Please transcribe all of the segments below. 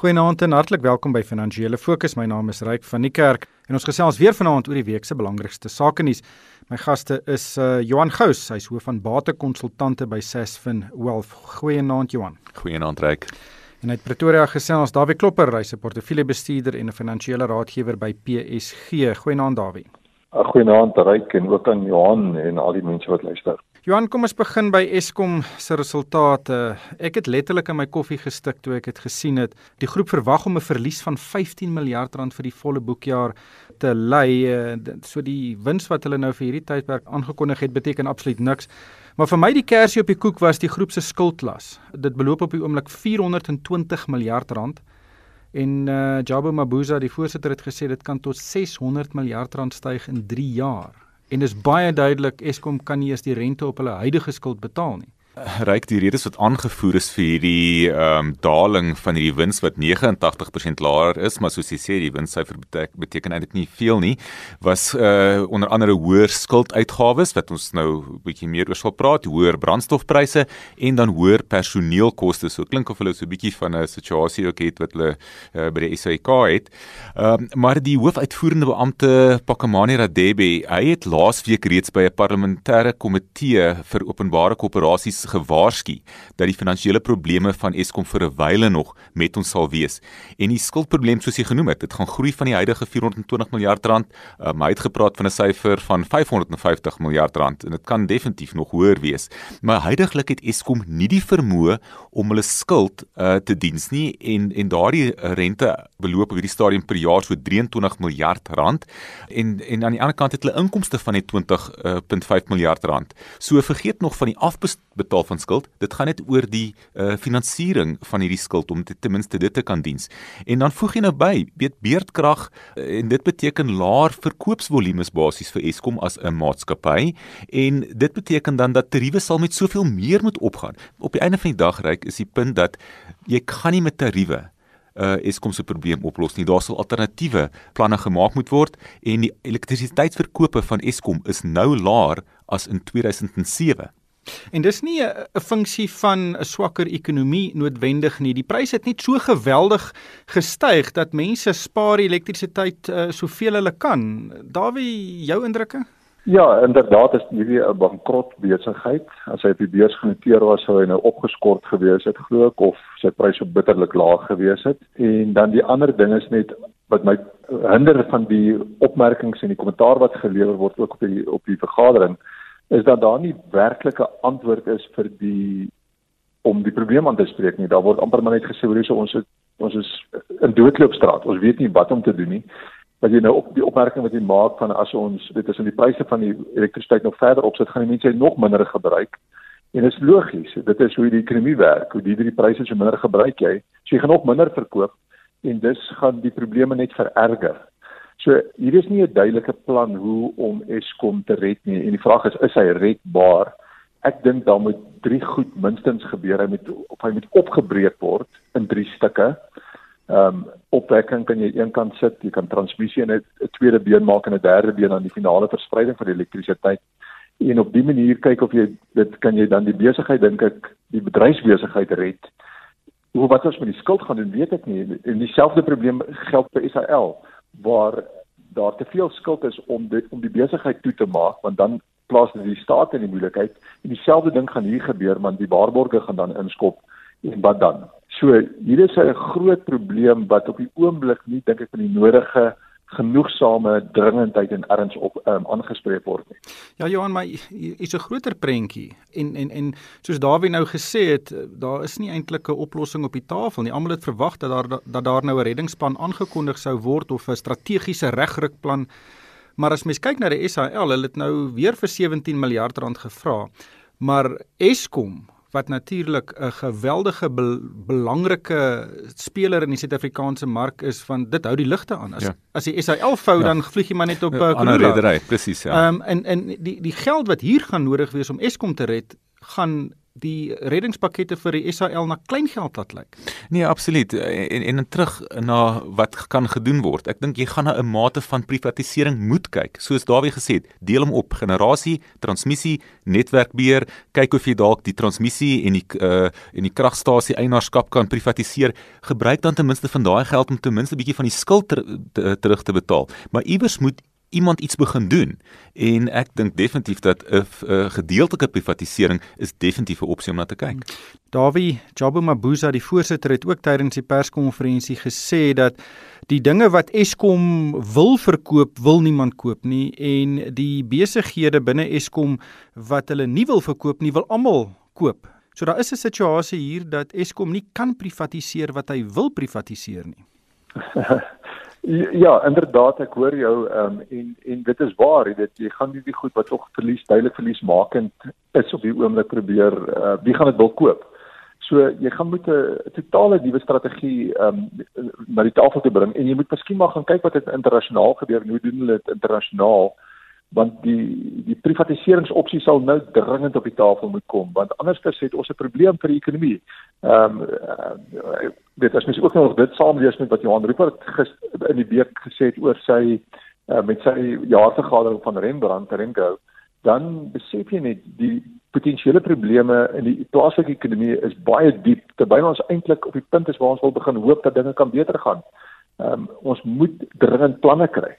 Goeienaand en hartlik welkom by Finansiële Fokus. My naam is Ryk van die Kerk en ons gesels weer vanaand oor die week se belangrikste sake nuus. My gaste is uh, Johan Gous, hy's hoof van batekonsultante by Sasfin Wealth. Goeienaand Johan. Goeienaand Ryk. En uit Pretoria gesels Dawie Klopper, hy's 'n portefeuljebestuurder en 'n finansiële raadgewer by PSG. Goeienaand Dawie. Goeienaand Ryk en ook aan Johan en al die mense wat luister. Johan, kom ons begin by Eskom se resultate. Ek het letterlik in my koffie gestik toe ek dit gesien het. Die groep verwag om 'n verlies van 15 miljard rand vir die volle boekjaar te lei. Eh, so die wins wat hulle nou vir hierdie tydperk aangekondig het, beteken absoluut niks. Maar vir my die kersie op die koek was die groep se skuldlas. Dit beloop op die oomblik 420 miljard rand. En uh Jabo Mabuza, die voorsitter het gesê dit kan tot 600 miljard rand styg in 3 jaar en is baie duidelik Eskom kan nie eens die rente op hulle huidige skuld betaal nie ryk die redes wat aangevoer is vir hierdie ehm um, daling van hierdie wins wat 89% laer is, maar soos jy sê die winssyfer beteken, beteken eintlik nie veel nie, was uh onder andere hoër skulduitgawes wat ons nou 'n bietjie meer oor sal praat, hoër brandstofpryse en dan hoër personeelkoste. So klink of hulle so 'n bietjie van 'n situasie ook het wat hulle uh, by die SAIK het. Ehm um, maar die hoofuitvoerende beampte Pakamani Radebe, hy het laasweek reeds by 'n parlementêre komitee vir openbare koöperasies gewaarsku dat die finansiële probleme van Eskom vir 'n wyle nog met ons sal wees. En die skuldprobleem soos jy genoem het, dit gaan groei van die huidige 420 miljard rand, um, hy het gepraat van 'n syfer van 550 miljard rand en dit kan definitief nog hoër wees. Maar heidaglik het Eskom nie die vermoë om hulle skuld uh, te diens nie en en daardie rente beloop op hierdie stadium per jaar so 23 miljard rand en en aan die ander kant het hulle inkomste van net 20.5 uh, miljard rand. So vergeet nog van die afbetaal betaal van skuld. Dit gaan net oor die uh finansiering van hierdie skuld om dit ten minste dit te kan diens. En dan voeg jy nou by, weet beerdkrag uh, en dit beteken laer verkoopsvolumes basies vir Eskom as 'n maatskappy en dit beteken dan dat tariewe sal met soveel meer moet opgaan. Op die einde van die dag reik is die punt dat jy kan nie met tariewe uh Eskom se probleem oplos nie. Daar sal alternatiewe planne gemaak moet word en die elektrisiteitsverkope van Eskom is nou laer as in 2007. En dis nie 'n funksie van 'n swakker ekonomie noodwendig nie. Die pryse het net so geweldig gestyg dat mense spaar elektrisiteit uh, soveel hulle kan. Dawie, jou indrukke? Ja, inderdaad is hierdie 'n bankrot besigheid. As hy op die beurs genoteer was, sou hy nou opgeskort gewees het glo ek of sy pryse bitterlik laag gewees het. En dan die ander ding is net wat my hinder van die opmerkings en die kommentaar wat gelewer word ook op die op die vergadering is dat daar nie werklike antwoord is vir die om die probleem aan te spreek nie. Daar word amper maar net gesê hoe so ons het, ons is in doodloopstraat. Ons weet nie wat om te doen nie. Maar jy nou op die opmerking wat jy maak van as ons dit is in die pryse van die elektrisiteit nog verder opsit, gaan die mense nog minder gebruik. En dit is logies. Dit is hoe die ekonomie werk. Hoe die pryse so minder gebruik jy, so jy gaan nog minder verkoop en dis gaan die probleme net vererger. So hier is nie 'n duidelike plan hoe om Eskom te red nie en die vraag is is hy redbaar? Ek dink daar moet drie goed minstens gebeur. Hy moet of hy moet opgebreek word in drie stukke. Ehm um, opwekking kan jy een kant sit, jy kan transmissie in 'n tweede been maak en 'n derde been aan die finale verspreiding van die elektrisiteit. En op dië manier kyk of jy dit kan jy dan die besigheid dink ek die bedryfsbesigheid red. Hoe wat ons met die skuld gaan doen, weet ek nie. En dieselfde probleem geld vir SAL waar daar te veel skuld is om dit om die besigheid toe te maak want dan plaas dit die staat in die moeilikheid. En dieselfde ding gaan hier gebeur want die waarborge gaan dan inskop en wat dan? So hier is 'n groot probleem wat op die oomblik nie dink ek van die nodige genoegsame dringendheid en erns op um, aangespreek word nie. Ja Johan, maar is 'n groter prentjie en en en soos Dawie nou gesê het, daar is nie eintlik 'n oplossing op die tafel nie. Almal het verwag dat daar dat daar nou 'n reddingsplan aangekondig sou word of 'n strategiese regrukplan. Maar as mens kyk na die SAL, hulle het nou weer vir 17 miljard rand gevra. Maar Eskom wat natuurlik 'n geweldige be belangrike speler in die Suid-Afrikaanse mark is van dit hou die ligte aan. As ja. as die SAL vou ja. dan vlieg jy maar net op 'n uh, ander redery, presies ja. Ehm um, en en die die geld wat hier gaan nodig wees om Eskom te red, gaan die reddingspakkette vir die SAL na kleingeld laat lyk. Nee, absoluut. En en, en terug na wat kan gedoen word. Ek dink jy gaan na 'n mate van privatisering moet kyk. Soos Dawie gesê het, deel hom op generasie, transmissie, netwerkbeheer, kyk of jy dalk die transmissie en die uh en die kragstasie eienaarskap kan privatiseer. Gebruik dan ten minste van daai geld om ten minste 'n bietjie van die skuld ter, te, terug te betaal. Maar iewers moet iemand iets begin doen en ek dink definitief dat 'n gedeeltelike privatisering is definitief 'n opsie om na te kyk. Dawie Jabu Mabuza die voorsitter het ook tydens die perskonferensie gesê dat die dinge wat Eskom wil verkoop, wil niemand koop nie en die besighede binne Eskom wat hulle nie wil verkoop nie, wil almal koop. So daar is 'n situasie hier dat Eskom nie kan privatiseer wat hy wil privatiseer nie. Ja, inderdaad, ek hoor jou um, en en dit is waar, weet, jy gaan nie die goed wat tog verlies, duidelik verlies makend is op die oomblik probeer, uh, wie gaan dit wil koop? So jy gaan moet 'n totale nuwe strategie um, na die tafel te bring en jy moet miskien maar gaan kyk wat dit internasionaal gebeur en hoe doen hulle dit internasionaal? Want die die privatiseringsopsie sal nou dringend op die tafel moet kom want anders het ons 'n probleem vir die ekonomie. Ehm um, uh, dit is mens ook nog dit saamlees met wat Johan Rupert gister in die week gesê het oor sy uh, met sy jaarvergadering van Rembrandt Rengo, dan besef jy net die potensiële probleme in die plaaslike ekonomie is baie diep terwyl ons eintlik op die punt is waar ons wil begin hoop dat dinge kan beter gaan. Ehm um, ons moet dringend planne kry.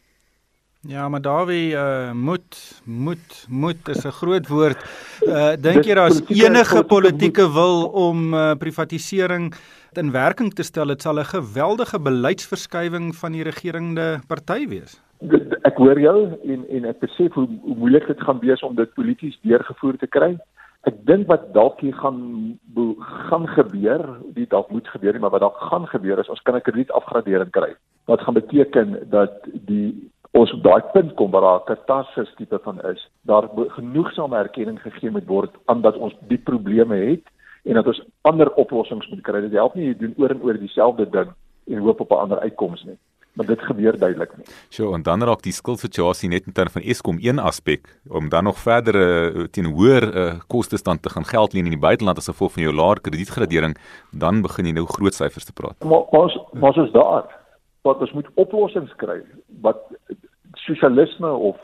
Ja, maar Dawie uh moet moet moet is 'n groot woord. Uh dink jy daar's enige politieke wil om uh privatisering in werking te stel? Dit sal 'n geweldige beleidsverskywing van die regerende party wees. Ek hoor jou en en ek besef hoe, hoe moeilik dit gaan wees om dit polities deurgevoer te kry. Ek dink wat dalk hier gaan gaan gebeur, dit dalk moet gebeur, maar wat dalk gaan gebeur is ons kan 'n kredietafgradering kry. Wat gaan beteken dat die ons op daai punt kom waar daar 'n katastrof tipe van is, daar genoegsame erkenning gegee moet word aan dat ons die probleme het en dat ons ander oplossings moet kry. Dit help nie jy doen oor en oor dieselfde ding en hoop op 'n ander uitkoms nie. Maar dit gebeur duidelik nie. So en dan raak die skuldsituasie net in terme van Eskom een aspek om dan nog verder uh, teen hoër uh, kostes dan te gaan geld leen in die buiteland as gevolg van jou laer kredietgradering, dan begin jy nou groot syfers te praat. Maar ons ons is daar wat ons moet oplossings kry wat sosialisme of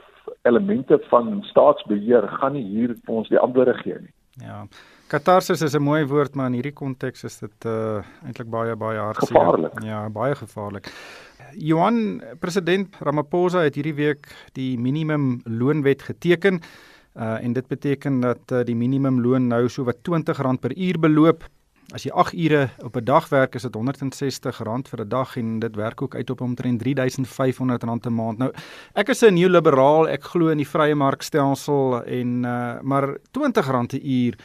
elemente van staatsbeheer gaan nie hier vir ons die antwoorde gee nie. Ja. Katarsis is 'n mooi woord maar in hierdie konteks is dit uh eintlik baie baie hartseer. Gevaarlik. Ja, baie gevaarlik. Johan president Ramaphosa het hierdie week die minimum loonwet geteken. Uh en dit beteken dat uh, die minimumloon nou so wat R20 per uur beloop. As jy 8 ure op 'n dag werk, is dit R160 vir 'n dag en dit werk ook uit op omtrent R3500 'n maand. Nou, ek is 'n nuwe liberaal, ek glo in die vrye markstelsel en uh maar R20 'n uur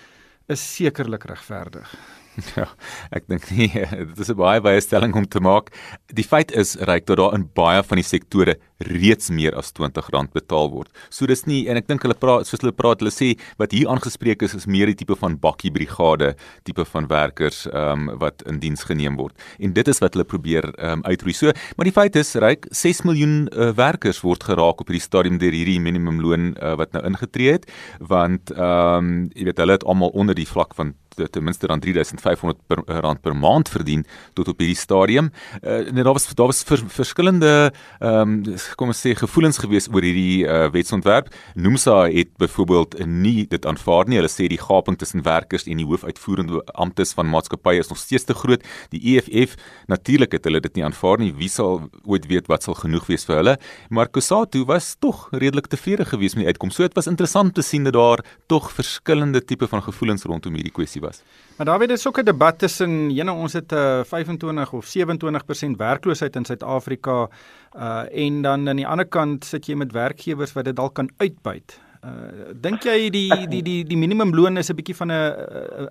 is sekerlik regverdig. Ja, ek dink nie dit is 'n baie baie stelling om te maak. Die feit is ryk dat daar in baie van die sektore reeds meer as R20 betaal word. So dis nie en ek dink hulle praat soos hulle praat, hulle sê wat hier aangespreek is is meer die tipe van bakkie brigade tipe van werkers ehm um, wat in diens geneem word. En dit is wat hulle probeer ehm um, uitroei. So, maar die feit is ryk 6 miljoen uh, werkers word geraak op hierdie stadium deur hierdie minimumloon uh, wat nou ingetree het want ehm um, jy weet hulle het almal onder die vlak van ten minste dan 3500 per rand per maand verdien tot op hierdie stadium. Uh, en daar was daar was vers, verskillende ehm um, kom ons sê gevoelens gewees oor hierdie uh, wetsontwerp. Nomsa het byvoorbeeld nie dit aanvaar nie. Hulle sê die gaping tussen werkers en die hoofuitvoerende amptes van maatskappye is nog steeds te groot. Die EFF natuurlik het hulle dit nie aanvaar nie. Wie sal ooit weet wat sal genoeg wees vir hulle? Maar Kusatu was tog redelik tevrede gewees met die uitkoms. So dit was interessant te sien dat daar tog verskillende tipe van gevoelens rondom hierdie kwessie was. Maar daar weet dit sokke debat tussen jene ons het 'n uh, 25 of 27% werkloosheid in Suid-Afrika uh en dan aan die ander kant sit jy met werkgewers wat dit dalk kan uitbuit. Uh dink jy die die die die minimumloon is 'n bietjie van 'n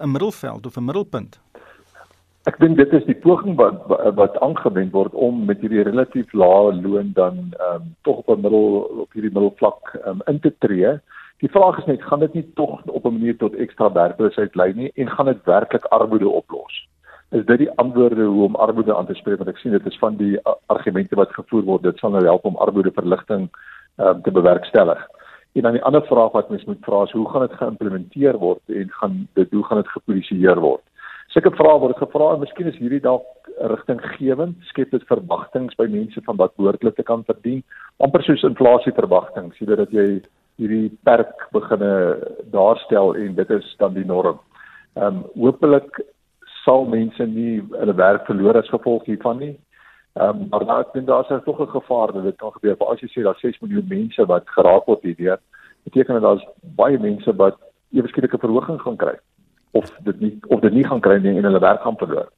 'n middelveld of 'n middelpunt? Ek dink dit is die poging wat wat aangewend word om met hierdie relatief lae loon dan ehm um, tog op 'n middel op hierdie middelvlak um, in te tree. Die vraag is net, gaan dit nie tog op 'n manier tot ekstra werkloosheid lei nie en gaan dit werklik armoede oplos? Is dit die antwoorde hoe om armoede aan te spreek want ek sien dit is van die argumente wat gevoer word, dit sal nou help om armoedeverligting um, te bewerkstellig. En dan die ander vraag wat mens moet vra is hoe gaan dit geïmplementeer word en gaan dit hoe gaan dit gepolisieer word? Sulke vrae word gevra en miskien is hierdie dalk rigtinggewend, skep dit verwagtinge by mense van wat behoort hulle te kan verdien, amper soos inflasieverwagtinge, sien dat jy hierdie perk beginne daarstel en dit is dan die norm. Ehm um, hopelik sal mense nie hulle werk verloor as gevolg hiervan nie. Ehm um, maar daar is daar is tog 'n gevaar dat dit kan gebeur. Maar as jy sê daar 6 miljoen mense wat geraak word hierdeur, beteken dit daar's baie mense wat eweskielik 'n verhoging gaan kry of dit nie of dit nie gaan kry nie en hulle werk gaan verloor.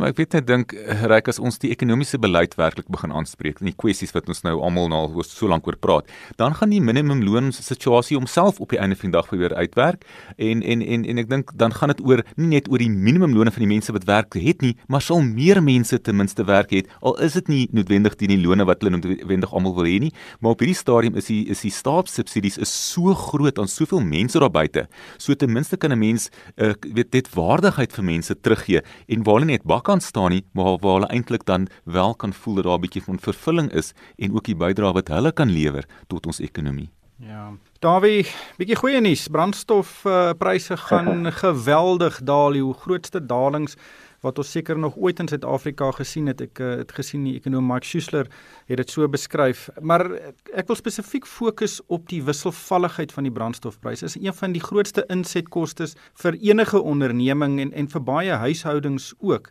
Maar ek weet net dink reik as ons die ekonomiese beleid werklik begin aanspreek en die kwessies wat ons nou almal nou al so lank oor praat, dan gaan die minimumloon situasie homself op die einde van die dag weer uitwerk en en en en ek dink dan gaan dit oor nie net oor die minimumlone van die mense wat werk het nie, maar sal meer mense ten minste werk het al is dit nie noodwendig die loone wat hulle noodwendig almal wil hê nie, maar op hierdie stadium is die is die staatssubsidies is so groot aan soveel mense daar buite. So ten minste kan 'n mens uh, weet dit waardigheid vir mense teruggee en waar hulle net bak kan staan nie, maar waar hulle eintlik dan wel kan voel dat daar 'n bietjie van vervulling is en ook die bydrae wat hulle kan lewer tot ons ekonomie. Ja. Dawie, bietjie goeie nuus. Brandstofpryse uh, gaan geweldig daal. Die grootste dalings wat ons seker nog ooit in Suid-Afrika gesien het. Ek uh, het gesien die ekonom Mike Schuessler het dit so beskryf. Maar ek wil spesifiek fokus op die wisselvalligheid van die brandstofpryse. Dit is een van die grootste insetkoste vir enige onderneming en en vir baie huishoudings ook.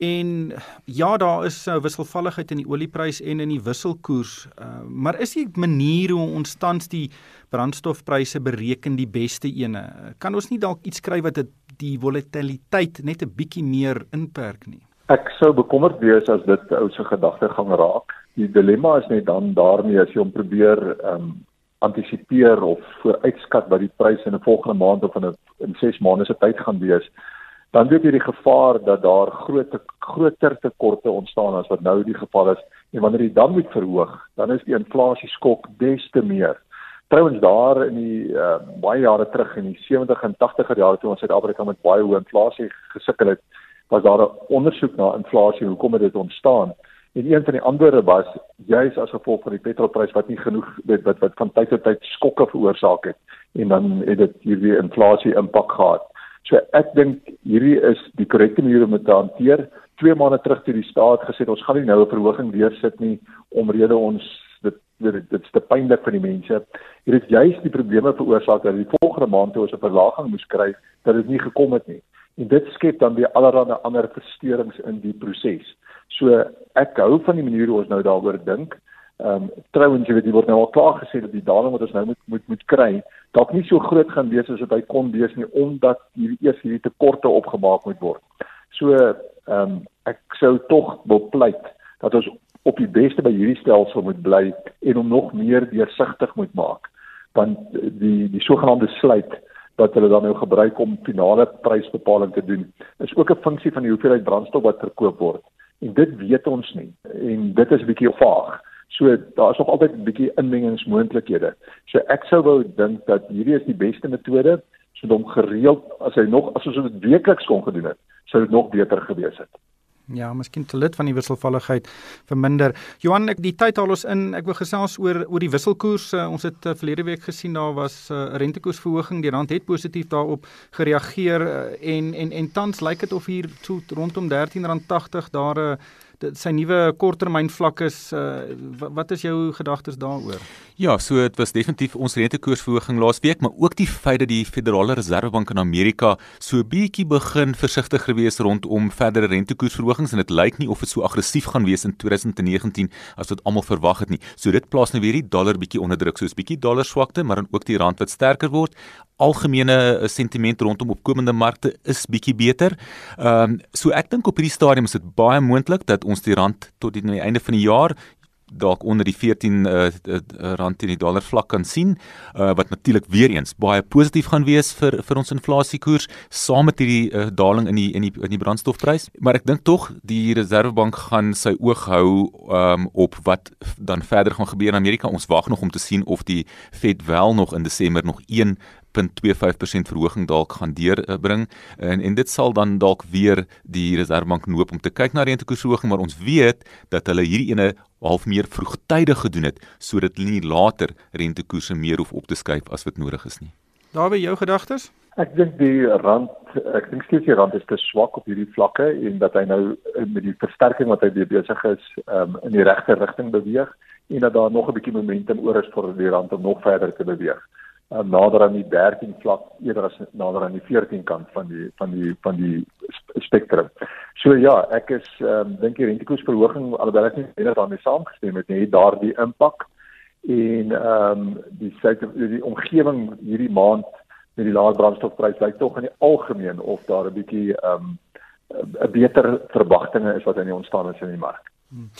En ja, daar is 'n wisselvalligheid in die olieprys en in die wisselkoers. Uh, maar is die manier hoe ons tans die brandstofpryse bereken die beste ene? Kan ons nie dalk iets kry wat dit die volatiliteit net 'n bietjie meer inperk nie. Ek sou bekommerd wees as dit ou se gedagtegang raak. Die dilemma is net dan daarmee as jy hom probeer ehm um, antisipeer of vooruitskat wat die pryse in 'n volgende maand of in 'n in 6 maande se tyd gaan wees, dan loop jy die gevaar dat daar groot groter tekorte ontstaan as wat nou die geval is en wanneer jy dan moet verhoog, dan is die inflasie skok des te meer. Trouwens daar in die uh, baie jare terug in die 70 en 80er jare toe ons Suid-Afrika met baie hoë inflasie gesukkel het, was daar 'n ondersoek na inflasie, hoekom het dit ontstaan? En een van die antwoorde was juis as gevolg van die petrolprys wat nie genoeg wat wat van tyd tot tyd skokke veroorsaak het en dan het dit hierdie inflasie impak gehad. So ek dink hierdie is die korrekte manier om dit te hanteer. 2 maande terug toe die staat gesê ons gaan nie nou 'n verhoging weer sit nie omrede ons dit dit is te pynlik vir die mense. Hier is juist die probleme veroorsaak dat die volgende maand toe ons 'n verlaging moes kry dat dit nie gekom het nie. En dit skep dan weer allerlei ander versteurings in die proses. So ek hou van die manier hoe ons nou daaroor dink. Ehm um, trouens jy weet jy word nou al klaar gesê dat die daling wat ons nou moet moet moet kry dalk nie so groot gaan wees as wat hy kon wees nie omdat hierdie eers hierdie tekorte opgemaak moet word. So ehm um, ek sou tog wil pleit dat ons op die beste by hierdie stelsel moet bly en hom nog meer deursigtig moet maak want die die sogenaamde sluit wat hulle dan nou gebruik om finale prysbepaling te doen is ook 'n funksie van die hoeveelheid brandstof wat verkoop word. En dit weet ons nie. En dit is 'n bietjie vaag so daar is nog altyd 'n bietjie inmengingsmoontlikhede so ek sou wou dink dat hierdie is die beste metode so om gereeld as hy nog as ons dit weekliks kon gedoen het sou dit nog beter gewees het Ja, miskien te lid van die wisselvalligheid verminder. Johan, ek die tyd haal ons in. Ek wil gesels oor oor die wisselkoers. Uh, ons het uh, verlede week gesien daar was eh, 'n uh, rentekoersverhoging. Die rand het positief daarop gereageer uh, en en en tans lyk dit of hier toe rondom R13.80 daar 'n uh, dit sy nuwe korttermyn vlak is uh, wat is jou gedagtes daaroor? Ja, so dit was definitief ons rentekoersverhoging laas week, maar ook die feit dat die Federale Reservebank in Amerika so bietjie begin versigtiger wees rondom verdere rentekoersverhogings en dit lyk nie of dit so aggressief gaan wees in 2019 as wat almal verwag het nie. So dit plaas nou weer die dollar bietjie onder druk, soos bietjie dollar swakte, maar dan ook die rand wat sterker word algemene eh, sentiment rondom opkomende markte is bietjie beter. Ehm um, so ek dink op hierdie stadium is dit baie moontlik dat ons die rand tot die, einde van die jaar dalk onder die 14 uh, uh, rand teen die dollar vlak kan sien uh, wat natuurlik weer eens baie positief gaan wees vir vir ons inflasiekoers saam met hierdie uh, daling in die in die in die brandstofprys. Maar ek dink tog die reservebank gaan sy oog hou um, op wat dan verder gaan gebeur in Amerika. Ons wag nog om te sien of die Fed wel nog in Desember nog een 0.25% verhoging dalk gaan deurbring en en dit sal dan dalk weer die Reserwebank noop om te kyk na rentekoersverhoging, maar ons weet dat hulle hierdie ene half meer vroegtydig gedoen het sodat hulle nie later rentekoerse meer hoef op te skuif as wat nodig is nie. Daar by jou gedagtes? Ek dink die rand ek dink steeds die rand is te swak op hierdie vlakke en dat hy nou met die versterking wat hy besig is um, in die regte rigting beweeg en dat daar nog 'n bietjie momentum oor is vir die rand om nog verder te beweeg. Um, nader aan die 13 vlak eerder as nader aan die 14 kant van die van die van die spektrum. So ja, ek is um, dink die rentekoersverhoging alhoewel ek nie net daarmee saamgestem het nie, daardie impak en ehm um, die die omgewing hierdie maand met die lae brandstofprys lyk tog in die algemeen of daar 'n bietjie ehm um, 'n beter verwagtinge is wat in die ontstaan is in die mark. Hmm.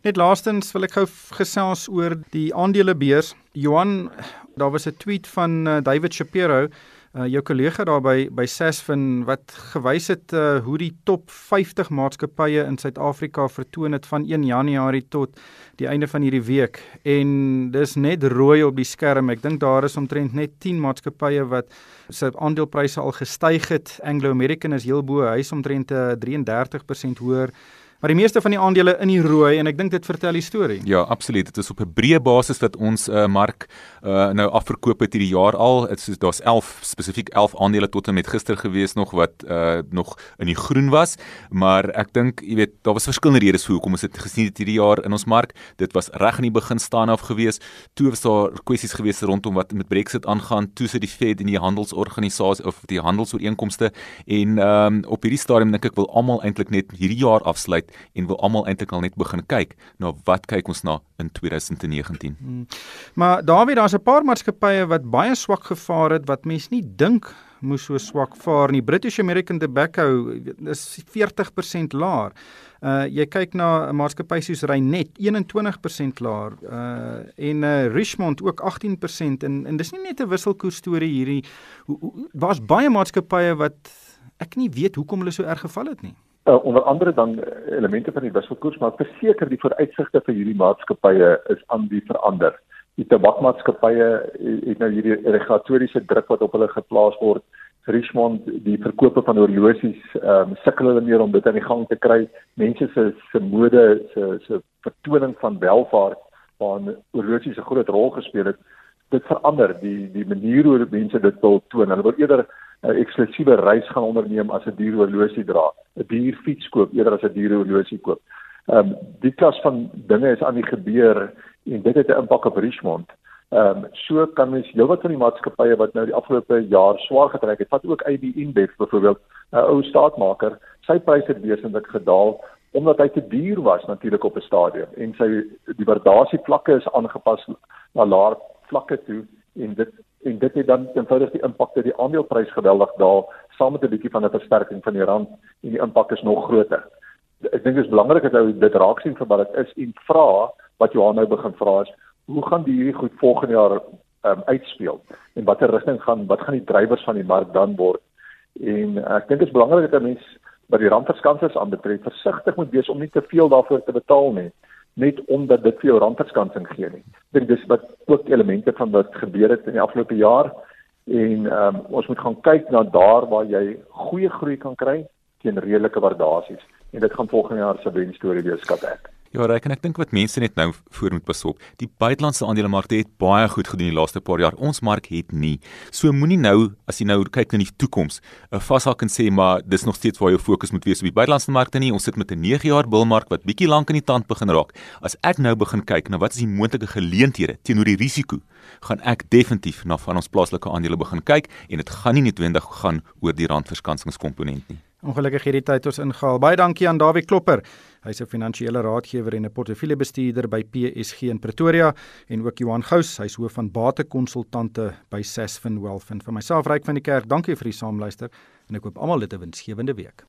Net laastens wil ek gou gesels oor die aandelebeurs. Johan, daar was 'n tweet van uh, David Shapiro uh, jou kollega daar by by Sasfin wat gewys het uh, hoe die top 50 maatskappye in Suid-Afrika vertoon het van 1 Januarie tot die einde van hierdie week en dis net rooi op die skerm. Ek dink daar is omtrent net 10 maatskappye wat se aandelepryse al gestyg het. Anglo American is heel bo, hy is omtrent uh, 33% hoër. Maar die meeste van die aandele in die rooi en ek dink dit vertel die storie. Ja, absoluut. Dit is op 'n breë basis wat ons uh, mark uh, nou afverkoop het hierdie jaar al. Dit is daar's 11 spesifiek 11 aandele tot en met gister gewees nog wat uh, nog in die groen was, maar ek dink, jy weet, daar was verskillende redes vir hoekom ons dit gesien het hierdie jaar in ons mark. Dit was reg aan die begin staan af gewees. Toe was daar kwessies gewees rondom wat met Brexit aangaan, toe sit die Fed en die handelsorganisasie of die handelsooreenkomste en um, op hierdie stadium dink ek wil almal eintlik net hierdie jaar afsluit en wil almal eintlik al net begin kyk na wat kyk ons na in 2019. Hmm. Maar Dawie, daar's 'n paar maatskappye wat baie swak gevaar het wat mense nie dink moes so swak vaar nie. British American Tobacco is 40% laer. Uh jy kyk na 'n maatskappy soos Reinet 21% laer. Uh en uh Richmond ook 18% en en dis nie net 'n wisselkoers storie hierdie. Daar's baie maatskappye wat ek nie weet hoekom hulle so erg geval het nie uh, onder andere dan elemente van die wisselkoers maar verseker die vooruitsigte vir hierdie maatskappye is aan die verander. Die tabakmaatskappye het nou hierdie regulatoriese druk wat op hulle geplaas word. Richmond die verkope van horlosies ehm um, sukkel hulle meer om dit aan die gang te kry. Mense se se mode se se vertoning van welvaart waar horlosies 'n groot rol gespeel het, dit verander die die manier hoe mense dit wil toon. Hulle wil eerder 'n eksklusiewe reis gaan onderneem as 'n duur horlosie dra, 'n duur fiets koop eerder as 'n duur horlosie koop. Ehm um, die klas van dinge is aan die gebeur en dit het 'n impak op Richmond. Ehm um, so kan mens heelwat van die maatskappye wat nou die afgelope jaar swaar getrek het, vat ook AB InBev byvoorbeeld, 'n ou staatmaker, sy pryse het wesentlik gedaal omdat hy te duur was natuurlik op 'n stadium en sy die waardasie vlakke is aangepas na laer vlakke toe en dit en dit het dan eenvoudig die impak dat die aandeleprys geweldig daal saam met 'n bietjie van 'n versterking van die rand en die impak is nog groter. Ek dink dit is belangrik dat jy dit raak sien vir wat dit is en vra wat Johan nou begin vra is, hoe gaan die hierdie goed volgende jaar um, uitspeel en watter rigting gaan wat gaan die drywers van die mark dan word? En ek dink dit is belangrik dat mense by die randverskansers aanbetref versigtig moet wees om nie te veel daarvoor te betaal nie net omdat dit vir jou randverskansing gee nie. Ek dink dis wat ook elemente van wat gebeur het in die afgelope jaar en ehm um, ons moet gaan kyk na daar waar jy goeie groei kan kry teen redelike waardasies en dit gaan volgende jaar se wen storie wees skat ek. Ja, reg en ek dink wat mense net nou voor moet pas op. Die buitelandse aandelemarkte het baie goed gedoen die laaste paar jaar. Ons mark het nie. So moenie nou as jy nou kyk na die toekoms, 'n uh, vashak en sê maar dis nog steeds waar jou fokus moet wees op die buitelandse markte nie. Ons sit met 'n 9 jaar bullmark wat bietjie lank in die tand begin raak. As ek nou begin kyk na wat is die moontlike geleenthede teenoor die risiko, gaan ek definitief na van ons plaaslike aandele begin kyk en dit gaan nie noodwendig gaan oor die randverskansingskomponent nie. Ongelukkig hierdie tyd ons ingehaal. Baie dankie aan Dawie Klopper. Hy's 'n finansiële raadgewer en 'n portefeuljebestuurder by PSG in Pretoria en ook Johan Gous, hy's hoof van batekonsultante by Sasfin Wealth. En vir myself ryk van die kerk, dankie vir die saamluister en ek hoop almal het 'n winsgewende week.